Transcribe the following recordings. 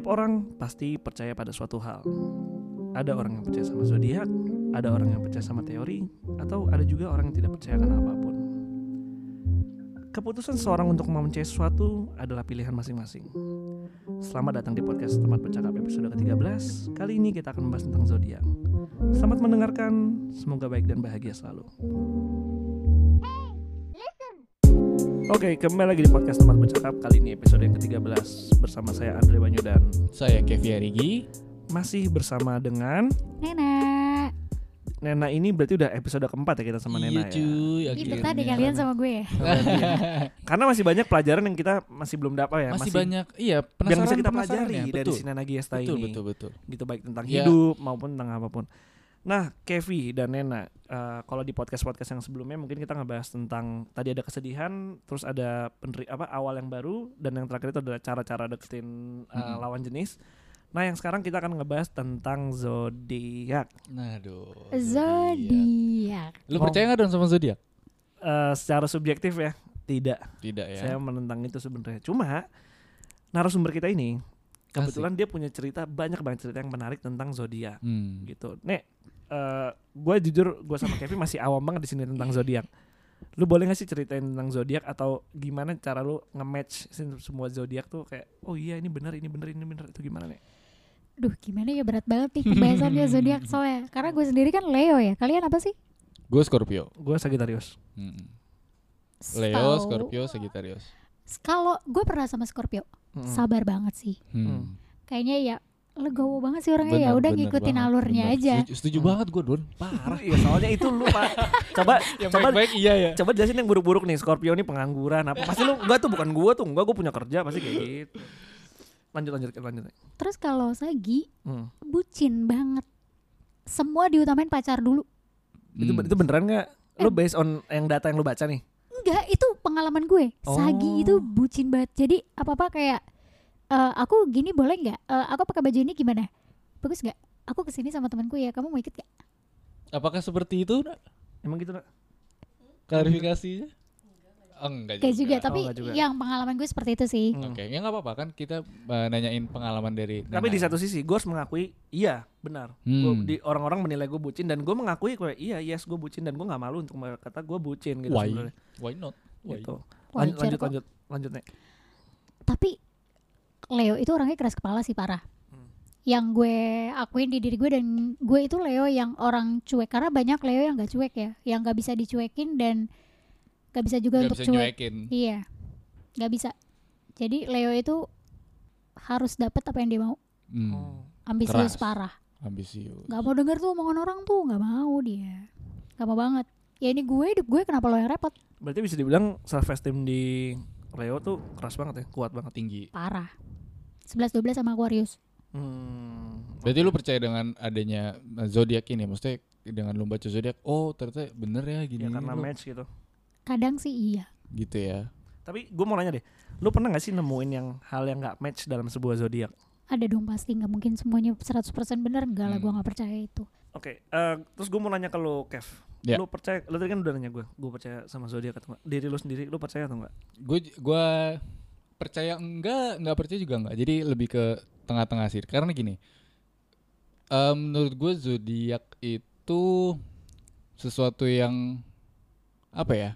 Setiap orang pasti percaya pada suatu hal. Ada orang yang percaya sama zodiak, ada orang yang percaya sama teori, atau ada juga orang yang tidak percaya akan apa pun. Keputusan seseorang untuk mau percaya sesuatu adalah pilihan masing-masing. Selamat datang di podcast Tempat Bercakap episode ke-13. Kali ini kita akan membahas tentang zodiak. Selamat mendengarkan, semoga baik dan bahagia selalu. Oke, kembali lagi di podcast Tempat Bercakap. Kali ini episode yang ke-13 bersama saya Andre Banyu dan Saya Kevi Arigi. masih bersama dengan Nena. Nena ini berarti udah episode keempat ya kita sama Nena ya. iya cuy, Ih, akhirnya. betah deh kalian sama gue ya. Karena masih banyak pelajaran yang kita masih belum dapat ya. masih, banyak iya yang penasaran bisa kita pelajari ya, dari betul. si Nena Giesta betul, ini. betul betul Gitu baik tentang Ya. hidup maupun tentang apa pun. Nah, Kevi dan Nena, eh, kalau di podcast-podcast yang sebelumnya mungkin kita ngebahas tentang tadi ada kesedihan, terus ada peneri apa awal yang baru dan yang terakhir itu adalah cara-cara deketin eh, Mm-mm. lawan jenis. Nah, yang sekarang kita akan ngebahas tentang zodiak. Nah, aduh. Zodiak. Lu Oh. percaya nggak dong sama zodiak? Eh, secara subjektif ya, tidak. Tidak ya. Saya menentang itu sebenarnya. Cuma narasumber kita ini kebetulan dia punya cerita banyak banget cerita yang menarik tentang zodiak Hmm. gitu. Nek, eh gue jujur gue sama Kevin masih awam banget di sini tentang zodiak. Lu boleh gak sih ceritain tentang zodiak atau gimana cara lu nge-match sin- semua zodiak tuh kayak oh iya ini benar ini benar ini benar itu gimana nih? Duh, gimana ya berat banget nih pembahasannya zodiak soalnya. Karena gue sendiri kan Leo ya. Kalian apa sih? Gue Scorpio. Gue Sagittarius. Mm-mm. Leo. Scorpio, Sagittarius. Kalau gue pernah sama Scorpio, Sabar banget sih. Hmm. Kayaknya ya legowo banget sih orangnya ya udah ngikutin banget, alurnya benar. aja. Setuju, setuju banget gue Don. Parah. Iya soalnya itu lu pak. Coba Yang coba baik-baik iya ya. coba jelasin yang buruk-buruk nih Scorpio nih pengangguran apa pasti lu enggak tuh bukan gua tuh enggak gua punya kerja pasti kayak gitu. Lanjut lanjut lanjut. Terus kalau Sagi Hmm. bucin banget. Semua diutamain pacar dulu. Itu Hmm. itu beneran nggak? Lu based on yang data yang lu baca nih? Enggak, itu pengalaman gue. Oh. Sagi itu bucin banget. Jadi apa-apa kayak eh, aku gini boleh nggak? Eh, aku pakai baju ini gimana? Bagus nggak? Aku ke sini sama temanku ya. Kamu mau ikut gak? Apakah seperti itu? Nak? Emang gitu nak? Klarifikasinya? Oh, enggak juga. Kayak juga, tapi enggak juga. yang pengalaman gue seperti itu sih. Hmm. Oke, ya nggak apa-apa kan kita uh, nanyain pengalaman dari. Tapi di satu sisi gue harus mengakui iya benar. Hmm. Gua- di orang-orang menilai gue bucin dan gue mengakui gue iya yes gue bucin dan gue nggak malu untuk berkata gue bucin gitu Why? sebenarnya. Why not? Gitu. Lanjut Wajar lanjut kok. lanjut lanjut nih. Tapi Leo itu orangnya keras kepala sih parah. Hmm. Yang gue akuin di diri gue dan gue itu Leo yang orang cuek karena banyak Leo yang gak cuek ya, yang gak bisa dicuekin dan gak bisa juga Gak untuk bisa cuek. nyuekin. Iya, gak bisa. Jadi Leo itu harus dapat apa yang dia mau. Hmm. Oh. Ambisius Keras. parah. Ambisius. Gak mau denger tuh omongan orang tuh, gak mau dia. Gak mau banget. Ya ini gue hidup gue kenapa lo yang repot? Berarti bisa dibilang self esteem di Leo tuh keras banget ya, kuat banget. tinggi. Parah. 11 12 sama Aquarius. Hmm. Berarti lu percaya dengan adanya uh, zodiak ini? Maksudnya dengan lu baca zodiak, oh ternyata bener ya gini. Ya karena lu. match gitu. Kadang sih iya. Gitu ya. Tapi gue mau nanya deh, lu pernah gak sih nemuin yang hal yang nggak match dalam sebuah zodiak? Ada dong pasti nggak mungkin semuanya 100% bener enggak lah Hmm. gue nggak percaya itu. Oke, eh, terus gue mau nanya ke lu, Kev. Ya. Lu percaya, lu tadi kan udah nanya gue, gue percaya sama zodiak atau enggak? Diri lu sendiri, lu percaya atau enggak? Gue gua percaya enggak, enggak percaya juga enggak. Jadi lebih ke tengah-tengah sih. Karena gini. eh, menurut gue zodiak itu sesuatu yang apa ya?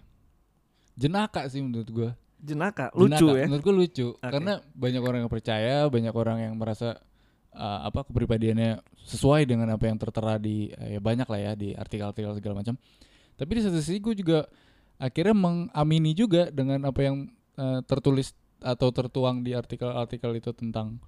Jenaka sih menurut gue. Jenaka, lucu Jenaka. ya. Menurut gue lucu Oke. karena banyak orang yang percaya, banyak orang yang merasa uh, apa kepribadiannya sesuai dengan apa yang tertera di eh, ya banyak lah ya di artikel-artikel segala macam. Tapi di satu sisi gue juga akhirnya mengamini juga dengan apa yang uh, tertulis atau tertuang di artikel-artikel itu tentang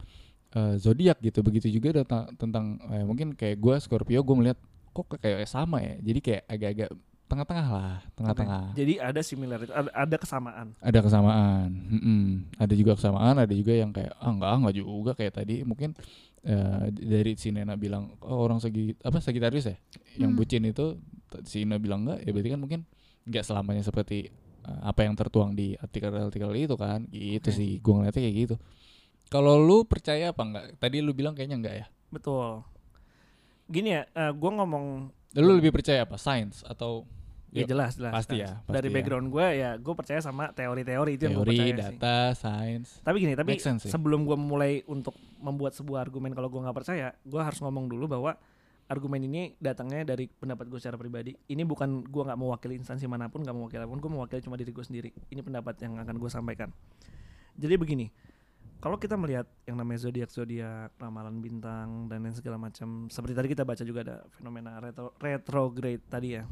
uh, zodiak gitu. Begitu juga tentang tentang eh, mungkin kayak gue Scorpio gue melihat kok kayak sama ya. Jadi kayak agak-agak tengah-tengah lah, tengah-tengah Jadi ada similarity, ada, ada kesamaan. ada kesamaan Mm-mm. ada juga kesamaan ada juga yang kayak ah enggak enggak juga kayak tadi mungkin eh, dari si Nena bilang oh orang segi apa Sagitarius ya yang Hmm. bucin itu si Nena bilang enggak ya berarti kan mungkin enggak selamanya seperti eh, apa yang tertuang di artikel-artikel itu kan gitu Oke. sih gua ngeliatnya kayak gitu kalau lu percaya apa enggak tadi lu bilang kayaknya enggak ya Betul. Gini ya, gue ngomong lu lebih percaya apa sains atau Ya jelas jelas. pasti jelas. ya, pasti Dari ya. background gue ya gue percaya sama teori-teori itu yang gue teori, percaya sih. data, sains. Tapi gini, tapi sense sebelum gue mulai untuk membuat sebuah argumen kalau gue nggak percaya, gue harus ngomong dulu bahwa argumen ini datangnya dari pendapat gue secara pribadi. Ini bukan gue nggak mewakili instansi mana pun, nggak mewakili apa pun, gue mewakili cuma diri gue sendiri. Ini pendapat yang akan gue sampaikan. Jadi begini, kalau kita melihat yang namanya zodiak zodiak, ramalan bintang dan lain segala macam, seperti tadi kita baca juga ada fenomena retro, retrograde tadi ya.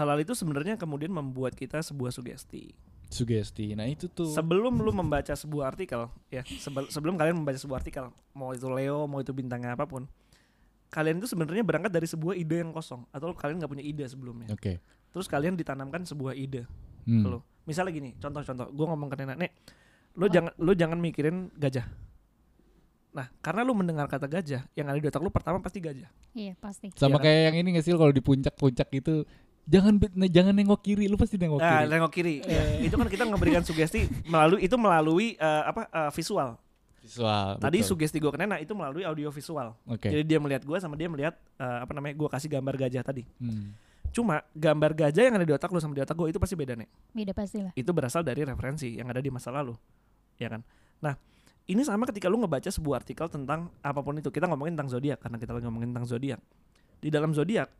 Hal-hal itu sebenarnya kemudian membuat kita sebuah sugesti. Sugesti. Nah, itu tuh. Sebelum lu membaca sebuah artikel, ya sebel- sebelum kalian membaca sebuah artikel, mau itu Leo, mau itu bintangnya apa pun, kalian itu sebenarnya berangkat dari sebuah ide yang kosong atau kalian nggak punya ide sebelumnya. Oke. Terus kalian ditanamkan sebuah ide Hmm. lu. Misalnya gini, contoh-contoh, gue ngomong ke nenek, nek, lu jangan lu jangan mikirin gajah. Nah, karena lu mendengar kata gajah, yang ada di otak lu pertama pasti gajah. Iya pasti. Sama kan? kayak yang ini nggak sih kalau di puncak-puncak itu jangan jangan nengok kiri, lu pasti nengok Nah, kiri. nengok kiri. Ya, itu kan kita memberikan sugesti melalui itu melalui eh, apa eh, visual. Visual. Tadi betul. sugesti gue ke nenek itu melalui audio visual. Oke. Jadi dia melihat gue sama dia melihat eh, apa namanya gue kasih gambar gajah tadi. Hmm. Cuma gambar gajah yang ada di otak lu sama di otak gue itu pasti beda nih. Beda pasti lah. Itu berasal dari referensi yang ada di masa lalu, ya kan? Nah ini sama ketika lu ngebaca sebuah artikel tentang apa pun itu. Kita ngomongin tentang zodiak karena kita lagi ngomongin tentang zodiak. Di dalam zodiak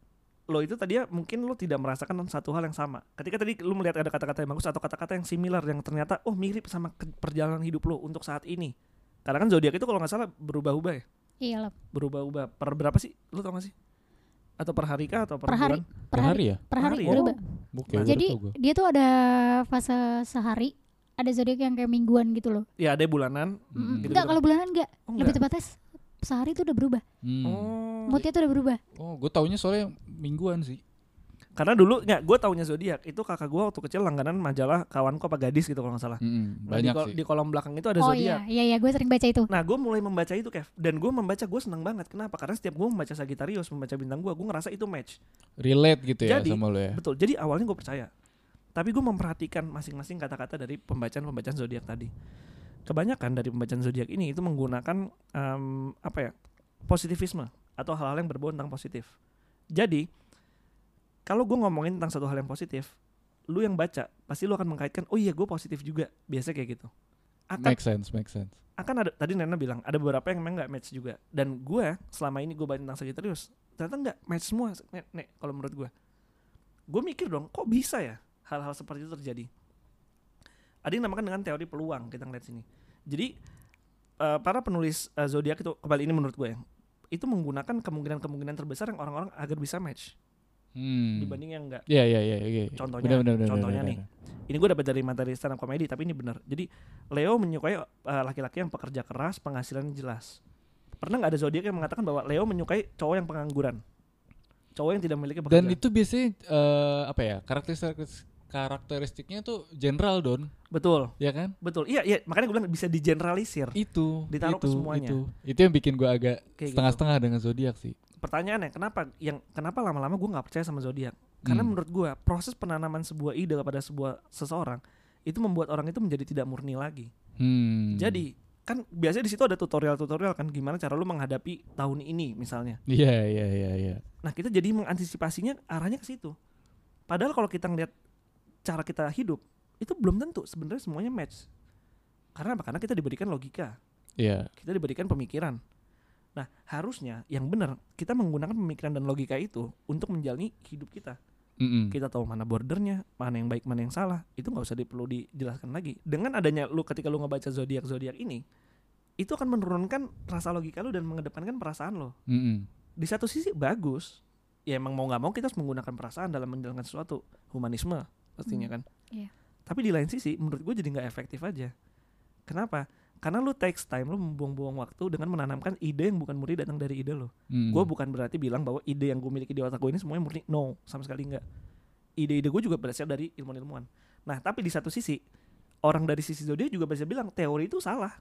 lo itu tadi ya mungkin lo tidak merasakan satu hal yang sama. Ketika tadi lu melihat ada kata-kata yang bagus atau kata-kata yang similar yang ternyata oh mirip sama perjalanan hidup lo untuk saat ini. Karena kan zodiak itu kalau nggak salah berubah-ubah ya. Iya lah. Berubah-ubah per berapa sih? Lu tau gak sih? Atau per hari kah atau per, Per hari. bulan? Per Per hari. hari ya? Per hari hari ya? berubah. Nah, baru Jadi dia tuh ada fase sehari, ada zodiak yang kayak mingguan gitu loh. Ya ada bulanan. Mm, Gitu-gitu. Enggak kalau bulanan enggak. Oh, Lebih enggak. tepatnya se- sehari tuh udah berubah. Hmm. Oh. Moodnya tuh udah berubah. Oh, gue taunya soalnya mingguan sih. Karena dulu nggak gue taunya zodiak itu kakak gue waktu kecil langganan majalah kawanku apa gadis gitu kalau nggak salah. Mm-mm, Nah, di, banyak kol- sih. di kolom belakang itu ada oh zodiak. iya, iya iya gue sering baca itu. Nah gue mulai membaca itu Kev Dan gue membaca gue senang banget Kenapa? Karena setiap gue membaca Sagittarius Membaca bintang gue Gue ngerasa itu match Relate gitu ya Jadi, sama lo ya. Betul Jadi awalnya gue percaya Tapi gue memperhatikan masing-masing kata-kata Dari pembacaan-pembacaan zodiak tadi Kebanyakan dari pembacaan zodiak ini Itu menggunakan em, Apa ya Positivisme Atau hal-hal yang berbau tentang positif. Jadi Kalau gue ngomongin tentang satu hal yang positif Lu yang baca Pasti lu akan mengkaitkan Oh iya gue positif juga. Biasanya kayak gitu. Akan Make sense, make sense. akan ada tadi Nena bilang ada beberapa yang memang nggak match juga. Dan gue selama ini gue baca tentang Sagittarius ternyata nggak match semua nek, nek kalau menurut gue gue mikir dong kok bisa ya hal-hal seperti itu terjadi ada yang namakan dengan teori peluang kita ngeliat sini jadi eh, para penulis eh, zodiak itu kembali ini menurut gue ya itu menggunakan kemungkinan-kemungkinan terbesar yang orang-orang agar bisa match Hmm. dibanding yang enggak Iya, iya, iya, iya. Contohnya- Benar, benar, benar, contohnya benar, nih. benar. ini gue dapat dari materi stand up comedy tapi ini benar jadi Leo menyukai uh, laki-laki yang pekerja keras penghasilannya jelas pernah nggak ada zodiak yang mengatakan bahwa Leo menyukai cowok yang pengangguran cowok yang tidak memiliki pekerjaan Dan itu biasanya eh, apa ya? Karakteristik karakteristiknya tuh general don, betul ya kan? betul iya iya makanya gue bilang bisa digeneralisir Itu, Ditaruh ke itu, semuanya. Itu, itu yang bikin gua agak Kayak gitu. setengah-setengah dengan zodiak sih. pertanyaannya kenapa yang kenapa lama-lama gue nggak percaya sama zodiak karena Hmm. menurut gue proses penanaman sebuah ide kepada sebuah seseorang itu membuat orang itu menjadi tidak murni lagi Hmm. jadi kan biasanya di situ ada tutorial-tutorial kan gimana cara lu menghadapi tahun ini misalnya Iya, iya, iya, iya. Nah kita jadi mengantisipasinya arahnya ke situ. Padahal kalau kita ngeliat cara kita hidup itu belum tentu sebenarnya semuanya match. Karena apa? Karena kita diberikan logika, Iya. kita diberikan pemikiran. Nah harusnya yang benar kita menggunakan pemikiran dan logika itu untuk menjalani hidup kita. Mm-mm. Kita tahu mana bordernya, mana yang baik, mana yang salah. Itu nggak usah di- perlu dijelaskan lagi. Dengan adanya lu ketika lu ngebaca zodiak zodiak ini, itu akan menurunkan rasa logika lu dan mengedepankan perasaan lo Mm-mm. di satu sisi bagus ya emang mau nggak mau kita harus menggunakan perasaan dalam menjalankan sesuatu humanisme pastinya kan iya. tapi di lain sisi menurut gue jadi nggak efektif aja kenapa karena lu takes time lu membuang-buang waktu dengan menanamkan ide yang bukan murni datang dari ide lo Mm. gue bukan berarti bilang bahwa ide yang gue miliki di otak gue ini semuanya murni no sama sekali enggak ide-ide gue juga berasal dari ilmuwan-ilmuwan nah tapi di satu sisi orang dari sisi zodiak juga bisa bilang teori itu salah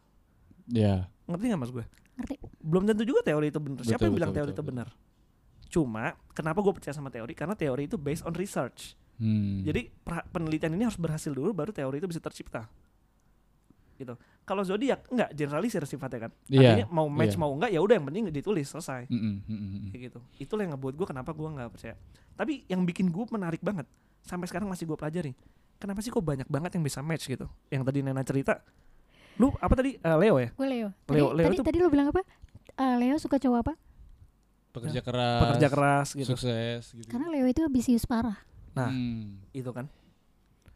Iya. ngerti nggak mas gue Ngerti? belum tentu juga teori itu benar. Siapa Betul, yang bilang betul, teori betul, itu benar? Cuma kenapa gue percaya sama teori? Karena teori itu based on research. Hmm. Jadi penelitian ini harus berhasil dulu baru teori itu bisa tercipta. gitu. Kalau zodiak enggak generalisir sifatnya kan. Iya, Artinya mau match iya. mau enggak ya udah yang penting ditulis selesai. Mm-mm, mm-mm. Kayak gitu. Itulah yang ngebuat gue kenapa gue nggak percaya. Tapi yang bikin gue menarik banget sampai sekarang masih gue pelajari. Kenapa sih kok banyak banget yang bisa match gitu? Yang tadi Nena cerita, lu apa tadi Eh, Leo ya? Gue Leo. Tadi, Leo- Leo tadi, itu- tadi lu bilang apa? Eh, Leo suka cowok apa? Pekerja keras, Pekerja keras gitu. sukses gitu. Karena Leo itu ambisius parah. Nah. Hmm. Itu kan.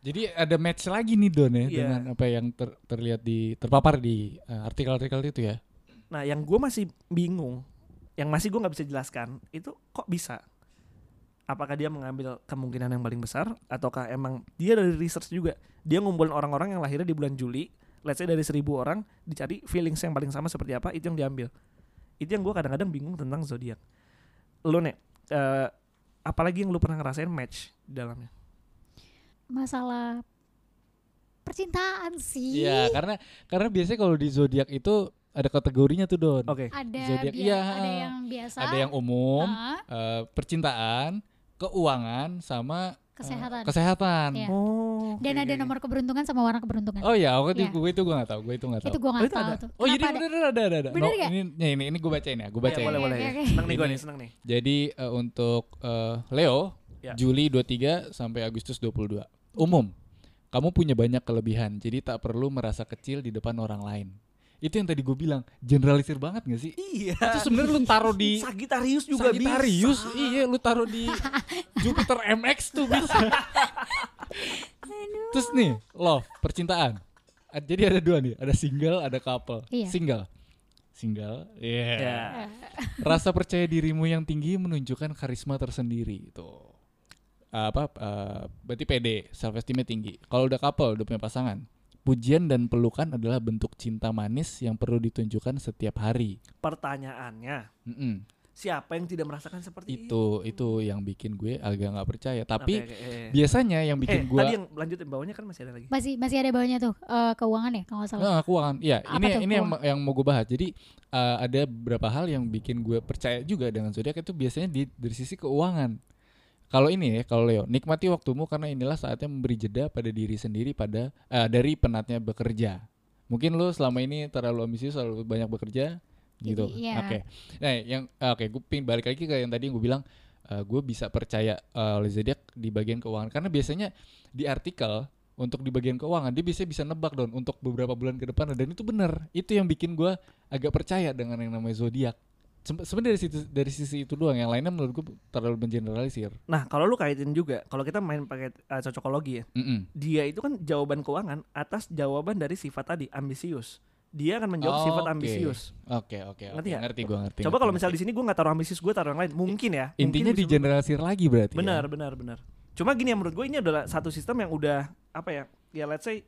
Jadi ada match lagi nih Don ya Iya. dengan apa yang ter- terlihat di terpapar di uh, artikel-artikel itu ya. Nah, yang gue masih bingung, yang masih gue nggak bisa jelaskan, itu kok bisa? Apakah dia mengambil kemungkinan yang paling besar, ataukah emang dia dari research juga? Dia ngumpulin orang-orang yang lahirnya di bulan Juli, let's say dari seribu orang, dicari feelings yang paling sama seperti apa, itu yang diambil. Itu yang gue kadang-kadang bingung tentang zodiak. Lo nek, eh, apalagi yang lu pernah ngerasain match dalamnya? Masalah percintaan sih. Iya, karena karena biasanya kalau di zodiak itu ada kategorinya tuh Don. Oke, Ada Zodiak, iya. ada yang biasa. Ada yang umum, ah, eh, percintaan, keuangan sama eh, kesehatan. kesehatan. Iya. oh, Dan oke, ada oke. nomor keberuntungan sama warna keberuntungan. Oh iya, aku Iya. gue itu gue gak tahu, gue itu gak tahu. itu gue Oh, nggak tahu ada? tuh. Oh jadi Kenapa ada? bener ada ada ada. Bener No, nggak? ini ya, ini ini gue bacain ya, gue Iya, bacain. boleh, Oke, boleh. oke. Seneng nih gue Ini- nih, seneng nih. Jadi eh, untuk eh, Leo Ya. Juli 23 sampai Agustus 22. Umum. Kamu punya banyak kelebihan, jadi tak perlu merasa kecil di depan orang lain. Itu yang tadi gue bilang, generalisir banget gak sih? Iya. Itu sebenarnya lu taruh di Sagittarius juga Sagittarius, bisa. iya lu taruh di Jupiter MX tuh bisa. Terus nih, love, percintaan. Jadi ada dua nih, ada single, ada couple. Iya. Single. Single, iya. Ya. Rasa percaya dirimu yang tinggi menunjukkan karisma tersendiri itu. Apa eh, berarti pede, self esteemnya tinggi. Kalau udah couple, udah punya pasangan, pujian dan pelukan adalah bentuk cinta manis yang perlu ditunjukkan setiap hari. Pertanyaannya, Mm-mm. siapa yang tidak merasakan seperti Itu itu yang bikin gue agak nggak percaya. Tapi Oke, oke, eh. biasanya yang eh, bikin gue tadi yang lanjutin bawahnya kan masih ada lagi. Masih masih ada bawahnya tuh eh, keuangan ya kalau nggak salah. Nah, keuangan. Iya, Apa ini tuh ini yang yang mau gue bahas. Jadi uh, ada beberapa hal yang bikin gue percaya juga dengan zodiak itu biasanya di dari sisi keuangan. Kalau ini ya, kalau Leo, nikmati waktumu karena inilah saatnya memberi jeda pada diri sendiri pada eh, dari penatnya bekerja. Mungkin lo selama ini terlalu ambisius, terlalu banyak bekerja, gitu. Iya. Oke. Nah, yang eh, oke, gue pingin balik lagi ke yang tadi gue bilang, eh, gue bisa percaya eh, oleh zodiak di bagian keuangan karena biasanya di artikel untuk di bagian keuangan dia biasanya bisa nebak don untuk beberapa bulan ke depan dan itu benar itu yang bikin gue agak percaya dengan yang namanya zodiak sebenarnya dari situ dari sisi itu doang yang lainnya menurut gue terlalu mengeneralisir Nah, kalau lu kaitin juga, kalau kita main pakai uh, cocokologi ya, Mm-mm. dia itu kan jawaban keuangan atas jawaban dari sifat tadi ambisius. Dia akan menjawab Oh, sifat ambisius. oke oke Ngerti oke nggak? ngerti gue ngerti Coba ngerti, kalau misal ngerti. di sini gue nggak taruh ambisius, gue taruh yang lain. Mungkin ya. intinya mungkin di bisa- generalisir lagi berarti Benar, ya? benar, benar. Cuma gini ya menurut gue ini adalah satu sistem yang udah apa ya? Ya let's say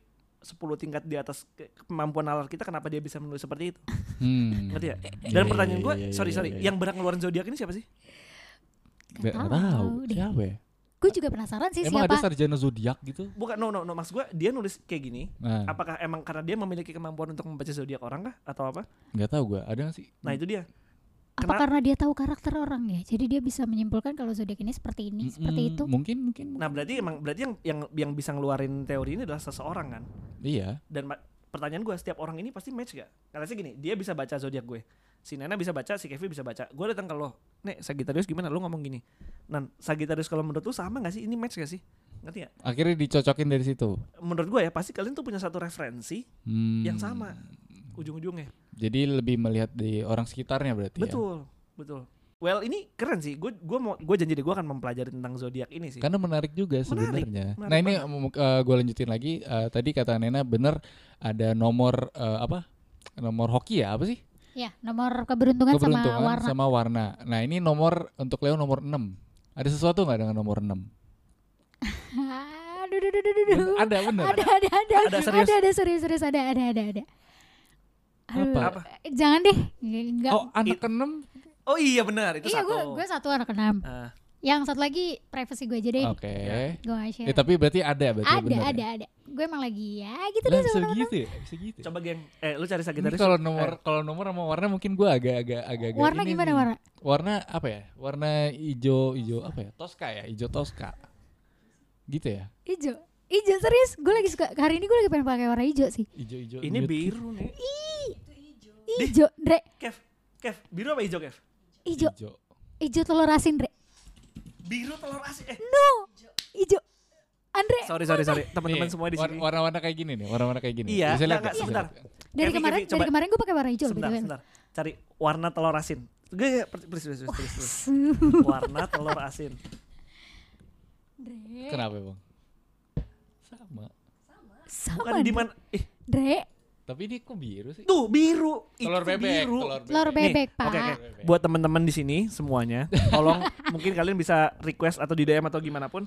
10 tingkat di atas ke- kemampuan nalar kita kenapa dia bisa menulis seperti itu. hmm. Ngerti ya? Iya, Dan iya, pertanyaan gue, iya, sorry iya, sorry, iya. yang berhak ngeluarin zodiak ini siapa sih? Nggak Nggak tahu tahu siapa ya? Gue juga penasaran sih emang siapa. ada sarjana zodiak gitu Bukan, no, no, no. Maksud gue dia nulis kayak gini. nah Apakah emang karena dia memiliki kemampuan untuk membaca zodiak orang kah? Atau apa? nggak tahu gue ada nggak sih Nah itu dia. Apa Kena- karena dia tahu karakter orang ya? Jadi dia bisa menyimpulkan kalau zodiak ini seperti ini, seperti Mm-mm, itu. mungkin mungkin Nah berarti emang berarti yang yang yang bisa ngeluarin teori ini adalah seseorang kan. Iya Dan pertanyaan gue setiap orang ini pasti match gak? Karena sih gini, dia bisa baca zodiak gue. Si Nena bisa baca, si Kevin bisa baca. Gue datang ke lo, Nek, Sagittarius gimana? Lo ngomong gini. Nan, Sagittarius kalau menurut lu sama gak sih? Ini match gak sih? Ngerti gak? akhirnya dicocokin dari situ Menurut gue ya, pasti kalian tuh punya satu referensi Hmm. yang sama ujung-ujungnya. Jadi lebih melihat di orang sekitarnya berarti ya. Betul, betul. Well ini keren sih. Gue gue mau gue janji deh gue akan mempelajari tentang zodiak ini sih. Karena menarik juga sebenarnya. Nah ini banget. gue lanjutin lagi. Eh, tadi kata Nena bener ada nomor eh, apa? Nomor hoki ya apa sih? Ya, nomor keberuntungan, Keberuntungan sama warna. sama warna. Nah ini nomor untuk Leo nomor 6 Ada sesuatu nggak dengan nomor 6? Aduh, aduh, aduh, aduh. Ada bener. ada, ada, ada, Ada, serius? ada, ada, serius, serius, ada, ada, ada, ada. Aduh, Apa? Apa? Jangan deh, enggak. Oh anak ke-6 Oh iya benar itu iya, satu. gue gue satu anak enam. Ah, Yang satu lagi privacy gue aja deh. Oke. Gue gak share. Ya, tapi berarti ada berarti ada, bener ada, ya? ada. Gue emang lagi ya gitu Lah, deh bisa gitu ya? Bisa gitu. ya? coba geng, eh lu cari Ini Sagittarius. kalau Eh, nomor kalau nomor sama warna mungkin gue agak agak agak agak Warna ini gimana sih. warna? Warna apa ya? Warna hijau hijau apa ya? Tosca ya, hijau Tosca. Gitu ya? Hijau. Ijo serius, gue lagi suka hari ini gue lagi pengen pakai warna hijau sih. Ijo-ijo. Ini mute. biru nih. Hijau, Dre. Kev, Kev, biru apa hijau Kev? Hijau, Ijo. hijau telur asin, Dre. Biru telur asin. Eh, No, hijau. Andre, sorry sorry sorry. Teman-teman semua di sini. Warna-warna kayak gini nih, warna-warna kayak gini. Iya, Bisa lihat enggak, enggak, sebentar. dari Kevin, kemarin Kevin, dari kemarin gue pakai warna hijau Sebentar, sebentar. Cari warna telur asin. Gue please, please, please, please, please. Warna telur asin. Dre. Kenapa bang? Sama. Sama. Bukan di mana? Eh, Dre, Tapi ini kok biru sih? tuh biru. Telur Itu bebek. Biru. Telur telur bebek. bebek, Pak. Oke, oke. Buat teman-teman di sini semuanya, tolong mungkin kalian bisa request atau di DM atau gimana pun.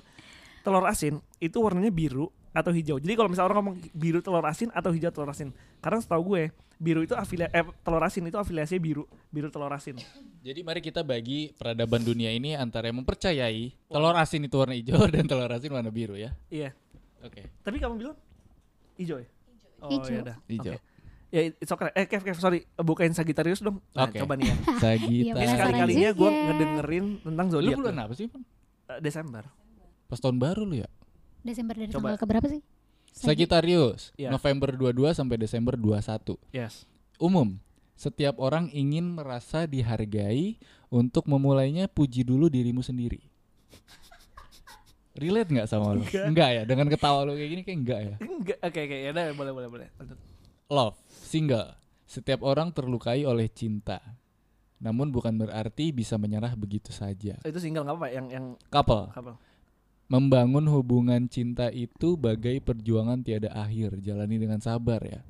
Telur asin itu warnanya biru atau hijau. Jadi kalau misalnya orang ngomong biru telur asin atau hijau telur asin, karena setahu gue biru itu afilia eh, telur asin itu afiliasinya biru, biru telur asin. Jadi mari kita bagi peradaban dunia ini antara yang mempercayai telur asin itu warna hijau dan telur asin warna biru ya. Iya. Oke. Tapi kamu bilang hijau ya? Oh, Hijau. ya udah. Hijau. Oke. Ya it's okay. Eh Kev, Kev, sorry. Bukain Sagittarius dong. Nah, Oke. coba nih ya. Iya, Ini Sagittarius. penasaran sekali-kalinya gue juga. ngedengerin tentang Lu zodiak. bulan tuh. apa sih? Bang? Eh, Desember. Pas tahun baru lu ya? Desember dari Coba. tanggal keberapa sih? Sagi- Sagittarius, Iya. November 22 sampai Desember 21. Yes. Umum, setiap orang ingin merasa dihargai untuk memulainya puji dulu dirimu sendiri. Relate nggak sama lu? Enggak. Enggak ya, dengan ketawa lu kayak gini kayak enggak ya. Enggak, oke oke ya udah boleh boleh boleh. Love, single. Setiap orang terlukai oleh cinta. Namun bukan berarti bisa menyerah begitu saja. Itu single nggak apa-apa yang yang Couple, apa? membangun hubungan cinta itu bagai perjuangan tiada akhir, jalani dengan sabar ya.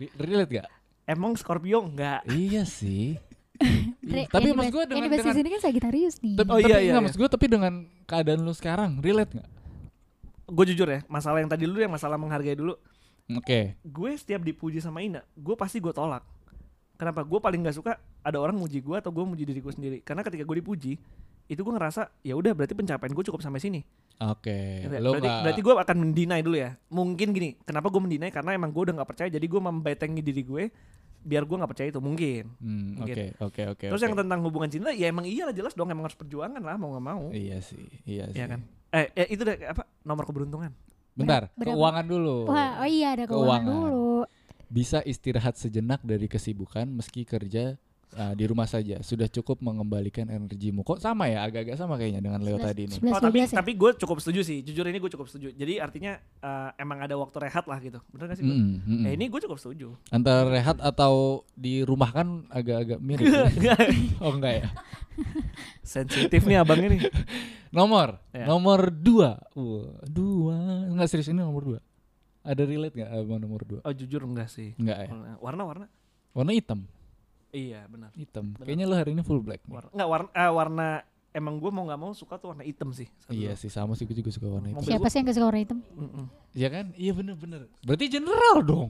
Re- Relate gak? Emang Scorpio enggak? Iya sih. Tapi maksud dibahas- gua dengan- dengan- sini kan Sagittarius nih. Tapi, Oh, tapi iya, iya, iya. maksud gue tapi dengan keadaan lu sekarang relate nggak? Gue jujur ya, masalah yang tadi dulu yang masalah menghargai dulu. Oke. Gue setiap dipuji sama Ina, gue pasti gue tolak. Kenapa? Gue paling nggak suka ada orang muji gue atau gue muji diri gue sendiri. Karena ketika gue dipuji, itu gue ngerasa ya udah berarti pencapaian gue cukup sampai sini. Oke. Gitu ya. Lu berarti, berarti gue akan mendinai dulu ya. Mungkin gini, kenapa gue mendinai? Karena emang gue udah nggak percaya, jadi gue membetengi diri gue biar gue nggak percaya itu mungkin. Hmm, Mungkin. Oke, oke, oke. Terus oke. yang tentang hubungan cinta, ya emang iya lah jelas dong emang harus perjuangan lah mau nggak mau. Iya sih, iya sih. Iya kan? Eh, eh itu deh apa nomor keberuntungan? Bentar, Berapa? keuangan dulu. Wah, oh iya ada keuangan, Keuangan. dulu. Bisa istirahat sejenak dari kesibukan meski kerja uh, di rumah saja. Sudah cukup mengembalikan energimu. Kok sama ya? Agak-agak sama kayaknya dengan Leo Sebelas- tadi nih. sebelas, oh tapi 12 ya? tapi gue cukup setuju sih. Jujur ini gue cukup setuju. Jadi artinya eh, emang ada waktu rehat lah gitu. Bener gak sih? Mm-mm, mm-mm. Eh, ini gue cukup setuju. Antara rehat atau di rumah kan agak-agak mirip. ya? oh enggak ya. Sensitif nih abangnya nih. Nomor, Ya. nomor dua. Wah, dua. Enggak serius ini nomor dua. Ada relate nggak abang nomor dua? Oh jujur enggak sih. Enggak ya. Warna warna. Warna hitam. Iya benar. Hitam. Benar. Kayaknya lo hari ini full black. nih. Warna enggak warna eh, warna emang gue mau nggak mau suka tuh warna hitam sih. Iya dulu. sih sama sih gue juga suka warna hitam. Mobil Siapa gua- sih yang gak suka warna hitam? Iya kan? Iya bener-bener. Berarti general dong.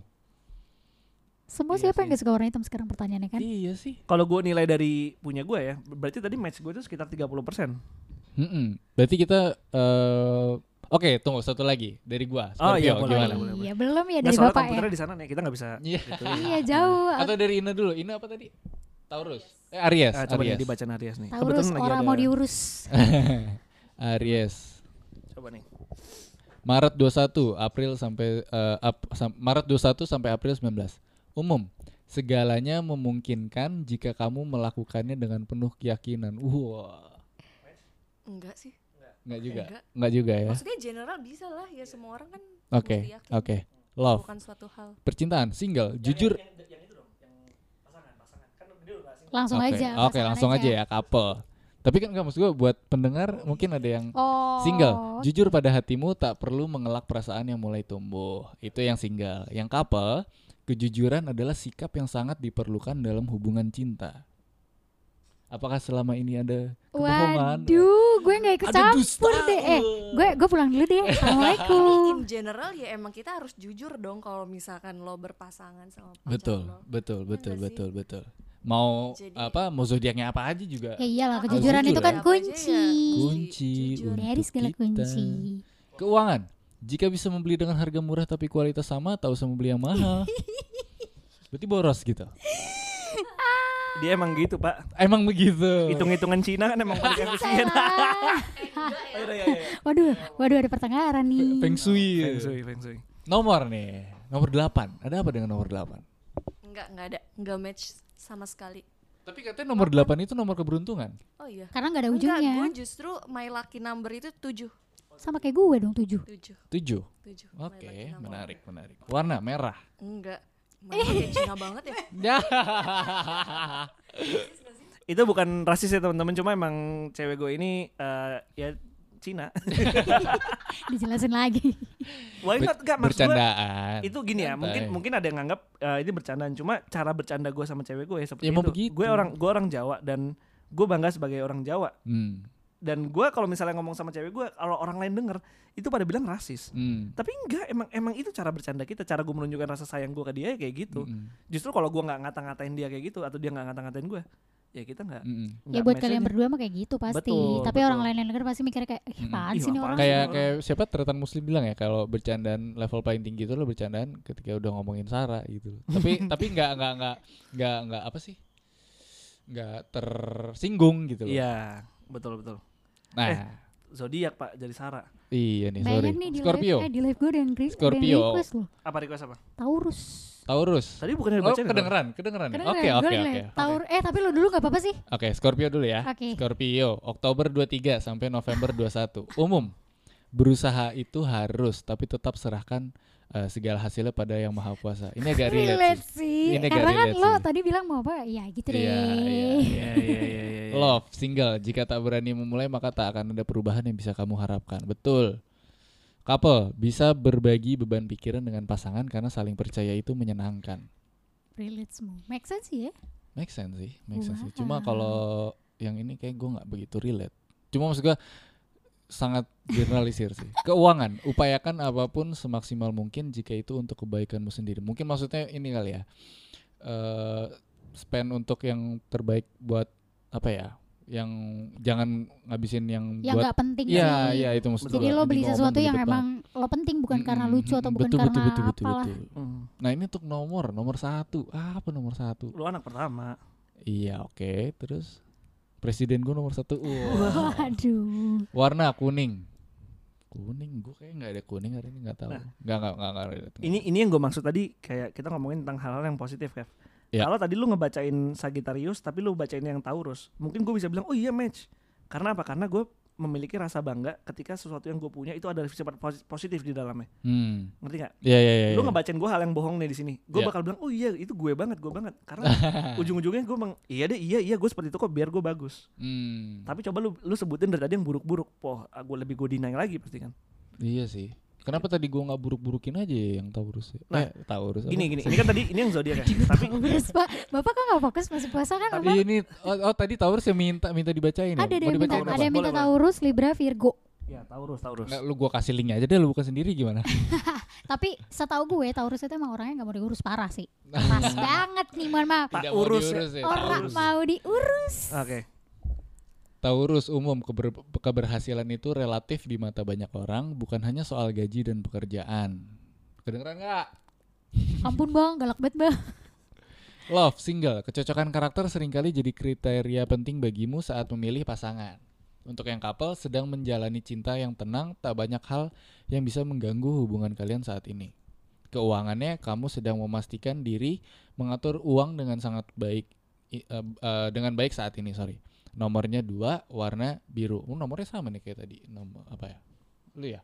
Semua Iya siapa yang sih. gak suka warna hitam sekarang pertanyaannya kan? Iya sih. Kalau gue nilai dari punya gue ya, berarti tadi match gue itu sekitar 30%. Mm-mm. Berarti kita eh Oke, tunggu satu lagi dari gua. Oh, iya, Scorpio, boleh, gimana? boleh, boleh. Iya belum ya Nah, dari soalnya bapak ya. di sana nih, kita nggak bisa. Iya. gitu. Iya jauh. Atau dari Ina dulu. Ina apa tadi? Taurus. Eh Aries. Ah, coba nih Aries. dibaca Aries nih. Taurus lagi orang ada- mau diurus. Aries. Coba nih. Maret 21 April sampai eh, ap- sam- Maret 21 sampai April 19. Umum. Segalanya memungkinkan jika kamu melakukannya dengan penuh keyakinan. Wah, Enggak sih. Enggak juga. Enggak. Enggak juga ya. Maksudnya general bisa lah ya semua orang kan Oke, yakin. oke. Love, bukan suatu hal. percintaan, single, jujur. Langsung Oke, aja. Oke, pasangan langsung aja ya couple. Tapi kan enggak maksud gue buat pendengar mungkin ada yang Oh. single. Jujur pada hatimu tak perlu mengelak perasaan yang mulai tumbuh. Itu yang single. Yang couple, kejujuran adalah sikap yang sangat diperlukan dalam hubungan cinta. Apakah selama ini ada kebohongan? Waduh, gue gak ikut Ada campur dusta. deh. Eh, gue gue pulang dulu deh. Assalamualaikum. in general ya emang kita harus jujur dong kalau misalkan lo berpasangan sama pacar Betul, lo. betul, betul, nggak sih? betul, betul. Mau Jadi- apa? Mau zodiaknya apa aja juga. Ya iyalah, kejujuran jujur itu kan ya. kunci. Kunci Jujur. untuk Dari segala kita. kunci. Keuangan. Jika bisa membeli dengan harga murah tapi kualitas sama, tak usah membeli yang mahal. Berarti boros gitu. Dia emang gitu, Pak. Emang begitu. Hitung-hitungan Cina kan emang paling efisien. Oh, iya, iya, iya. waduh, waduh ada pertengkaran nih. Feng Shui. Feng Shui, Feng Shui. Nomor nih. Nomor 8. Ada apa dengan nomor 8? Enggak, enggak ada. Enggak match sama sekali. Tapi katanya nomor 8 itu nomor keberuntungan. Oh iya. Karena nggak ada Enggak, ujungnya. gue justru my lucky number itu 7. Sama kayak gue dong tujuh. 7. 7. 7. Oke, menarik, menarik. Warna merah. Enggak. Mana kayak Cina banget ya? Ya. Itu bukan rasis ya teman-teman, cuma emang cewek gue ini eh, ya Cina. Dijelasin lagi. Why not? Enggak, maksud gue Bercandaan. itu gini ya Santai. mungkin mungkin ada yang nganggap eh, ini bercandaan cuma cara bercanda gue sama cewek gue ya seperti Ya, itu gue orang gue orang Jawa dan gue bangga sebagai orang Jawa Hmm. Dan gue kalau misalnya ngomong sama cewek gue kalau orang lain denger itu pada bilang rasis Hmm. tapi enggak emang emang itu cara bercanda kita cara gue menunjukkan rasa sayang gue ke dia ya kayak gitu Mm-mm. justru kalau gue nggak ngata-ngatain dia kayak gitu atau dia nggak ngata-ngatain gue ya kita nggak Mm-mm. ya buat kalian aja. berdua mah kayak gitu pasti. Betul, Tapi betul. orang lain yang denger pasti mikirnya kayak, ih Mm-mm. apaan Ih, sih nih apaan orang? Kayak kayak siapa tretan muslim bilang ya kalau bercandaan level paling tinggi itu lo bercandaan ketika udah ngomongin Sarah gitu. tapi tapi nggak nggak nggak nggak nggak apa sih? nggak tersinggung gitu loh. iya betul betul Nah, Eh, zodiak pak jadi Sarah iya nih sorry. Banyak nih di Scorpio. live, eh, di live gue yang, ada yang Scorpio. request loh. apa request apa Taurus. Taurus. tadi bukannya Oh, dibacain ya, kedengeran, kedengeran. ya? Kedengeran, Oke, oke, oke. Taur eh tapi lo dulu gak apa-apa sih? Oke, Scorpio dulu ya. Oke. Scorpio, Oktober 23 sampai November 21. Umum. Berusaha itu harus, tapi tetap serahkan eh, segala hasilnya pada yang maha kuasa. Ini agak relate, relate sih. sih. Ini agak Karena kan relate lo sih. tadi bilang mau apa? Ya gitu deh. Iya, iya, iya iya. Love, single. Jika tak berani memulai maka tak akan ada perubahan yang bisa kamu harapkan. Betul. Couple, bisa berbagi beban pikiran dengan pasangan karena saling percaya itu menyenangkan. Relate semua. Make sense sih ya? Make sense sih, make sense sih. Cuma kalau yang ini kayak gue nggak begitu relate. Cuma maksud gue sangat generalisir sih. Keuangan, upayakan apa pun semaksimal mungkin jika itu untuk kebaikanmu sendiri. Mungkin maksudnya ini kali ya, eh spend untuk yang terbaik buat apa ya? Yang jangan ngabisin yang Yang buat nggak penting Iya, sih. iya itu maksud Jadi gua. lo beli gua sesuatu yang emang lo penting bukan karena Mm-mm, lucu atau bukan betul, karena betul, betul, betul, apalah. betul. Hmm. Nah ini untuk nomor, nomor satu. Ah, apa nomor satu? lu anak pertama Iya oke, terus presiden gue nomor satu. Wah. Waduh. Warna kuning. Kuning, gue kayak nggak ada kuning hari ini nggak tahu. Nah. Nggak nggak nggak ini ini yang gue maksud tadi kayak kita ngomongin tentang hal-hal yang positif Kev Ya. kalau tadi lu ngebacain Sagittarius tapi lu bacain yang Taurus mungkin gue bisa bilang oh iya match karena apa karena gue memiliki rasa bangga ketika sesuatu yang gue punya itu ada sifat posi- positif di dalamnya Hmm. ngerti gak? Iya iya iya. lu iya. ngebacain gue hal yang bohong nih di sini gue Ya. bakal bilang oh iya itu gue banget gue banget karena ujung-ujungnya gue bang iya deh iya iya gue seperti itu kok biar gue bagus Hmm. tapi coba lu lu sebutin dari tadi yang buruk-buruk poh gue lebih gue deny lagi pasti kan Iya sih. Kenapa tadi gue nggak buruk-burukin aja yang Taurus? ya? Nah, eh, Taurus. apa? gini gini ini kan tadi ini yang zodiak ya tapi Taurus pak. Bapak kok gak fokus masih puasa kan? Tapi Bapak? ini oh, oh, tadi Taurus yang minta minta dibacain ya? Ada yang minta, ada yang minta. Taurus, Libra, Virgo. ya Taurus Taurus Nggak, lu gua kasih linknya aja deh, lu buka sendiri gimana? Tapi setahu gue Taurus itu emang orangnya nggak mau diurus parah sih. Keras banget nih, mohon maaf. Pak Tidak mau urus ya. diurus ya, Orang mau diurus. oke Taurus umum keber- keberhasilan itu relatif di mata banyak orang, bukan hanya soal gaji dan pekerjaan. Kedengeran nggak? Ampun bang, galak banget bang. Love single, kecocokan karakter sering kali jadi kriteria penting bagimu saat memilih pasangan. Untuk yang couple sedang menjalani cinta yang tenang, tak banyak hal yang bisa mengganggu hubungan kalian saat ini. Keuangannya, kamu sedang memastikan diri mengatur uang dengan sangat baik, eh, eh, dengan baik saat ini. Sorry. Nomornya dua, warna biru. Oh, nomornya sama nih kayak tadi. Nomor apa ya? Lu ya?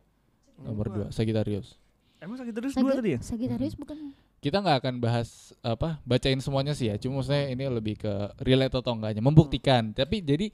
Nomor dua, Sagittarius. emang Sagittarius dua tadi ya Sagittarius bukan? kita nggak akan bahas apa bacain semuanya sih ya cuma maksudnya ini lebih ke relate atau enggaknya membuktikan tapi jadi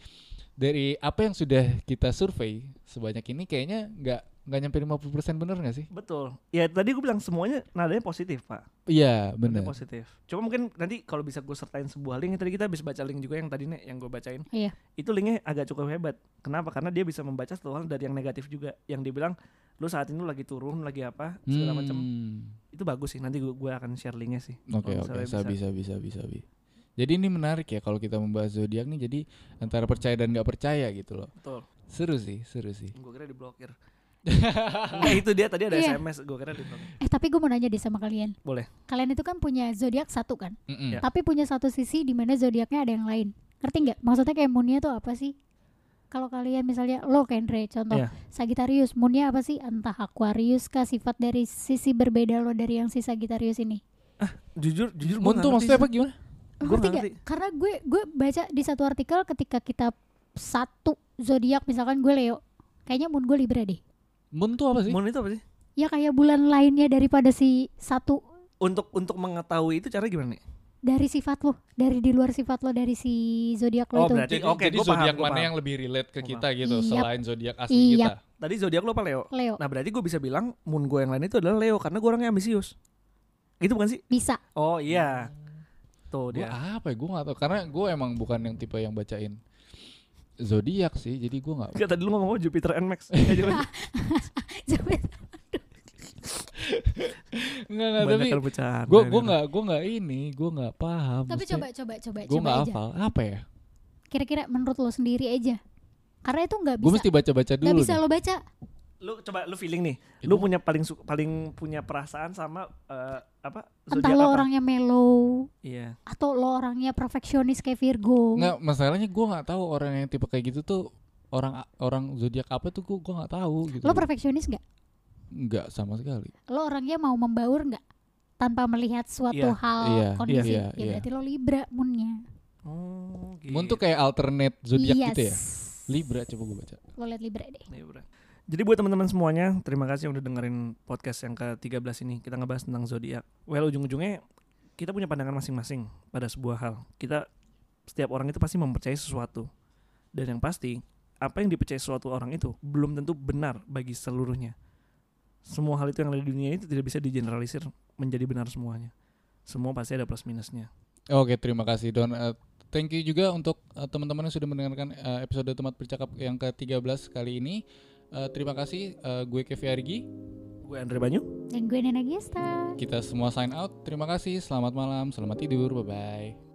dari apa yang sudah kita survei sebanyak ini kayaknya nggak nggak nyampe 50% bener nggak sih? Betul. Ya tadi gue bilang semuanya nadanya positif pak. Iya Nadanya bener. positif. Cuma mungkin nanti kalau bisa gue sertain sebuah link tadi kita bisa baca link juga yang tadi nih yang gue bacain. Iya. itu linknya agak cukup hebat. Kenapa? Karena dia bisa membaca satu hal dari yang negatif juga. Yang dibilang lu saat ini lu lagi turun lagi apa segala macam Hmm. itu bagus sih. Nanti gue akan share linknya sih. Oke Kalau oke. misalnya sabi sabi sabi sabi. Jadi ini menarik ya kalau kita membahas zodiak nih. Jadi antara percaya dan nggak percaya gitu loh. Betul. Seru sih seru sih. Gue kira diblokir Enggak itu dia tadi ada Iya. SMS gue kira di Eh tapi gue mau nanya deh sama kalian. Boleh. Kalian itu kan punya zodiak satu kan? Mm-mm. Ya. Tapi punya satu sisi di mana zodiaknya ada yang lain. Ngerti nggak? Maksudnya kayak moonnya tuh apa sih? Kalau kalian misalnya lo Kendre contoh Iya. Sagittarius, moonnya apa sih? Entah Aquarius kah sifat dari sisi berbeda lo dari yang si Sagittarius ini. Jujur jujur Moon tuh maksudnya apa gimana? Gua ngerti ngerti. Karena gue gue baca di satu artikel ketika kita satu zodiak misalkan gue Leo, kayaknya moon gue Libra deh. Moon tuh apa sih? Moon itu apa sih? Ya kayak bulan lainnya daripada si satu Untuk untuk mengetahui itu cara gimana nih? dari sifat lo, dari di luar sifat lo dari si zodiak lo Oh, itu. berarti Jadi, oke, jadi gua paham, zodiak gua mana paham. yang lebih relate ke Gua kita gitu Iyap. selain zodiak asli Iyap. kita? Tadi zodiak lo apa Leo? Leo Nah berarti gue bisa bilang moon gue yang lain itu adalah Leo karena gue orangnya ambisius. Gitu bukan sih? bisa. Oh iya. Tuh Gue dia. apa ya? Gue gak tau karena gue emang bukan yang tipe yang bacain zodiak sih. Jadi gue nggak. Tadi lu ngomong Jupiter and Max. Nggak nggak tapi gue ini gue nggak gue nggak ini gue nggak paham. Tapi coba coba coba gue coba nggak hafal apa ya? Kira-kira menurut lo sendiri aja. Karena itu nggak Gue bisa mesti baca-baca nggak dulu. bisa nih. lo baca. Lu coba lu feeling nih. Ya, Lu punya paling su- paling punya perasaan sama eh, apa? Entah zodiak lo apa? orangnya mellow Iya. atau lo orangnya perfeksionis kayak Virgo. Nggak masalahnya gue nggak tahu orang yang tipe kayak gitu tuh orang orang zodiak apa tuh gue gue nggak tahu gitu. Lo perfeksionis nggak? Nggak sama sekali. Lo orangnya mau membaur nggak? Tanpa melihat suatu Iya, hal iya, kondisi. iya, ya iya. berarti lo Libra moonnya. Oh, gitu. Moon tuh kayak alternate zodiak yes. gitu ya. Libra coba gue baca. Lo liat Libra deh. Iya, bro. Jadi buat teman-teman semuanya, terima kasih udah dengerin podcast yang ke-13 ini. Kita ngebahas tentang zodiak. Well, ujung-ujungnya kita punya pandangan masing-masing pada sebuah hal. Kita setiap orang itu pasti mempercayai sesuatu. Dan yang pasti, apa yang dipercayai suatu orang itu belum tentu benar bagi seluruhnya. Semua hal itu yang ada di dunia ini tidak bisa digeneralisir menjadi benar semuanya. Semua pasti ada plus minusnya. Oke, terima kasih Don. Eh, thank you juga untuk eh, teman-teman yang sudah mendengarkan eh, episode Tempat Bercakap yang ke-13 kali ini. Eh, terima kasih eh, gue Kevi Argi. Gue Andre Banyu. Dan gue Nena Gesta. Kita semua sign out. Terima kasih. Selamat malam, selamat tidur. Bye bye.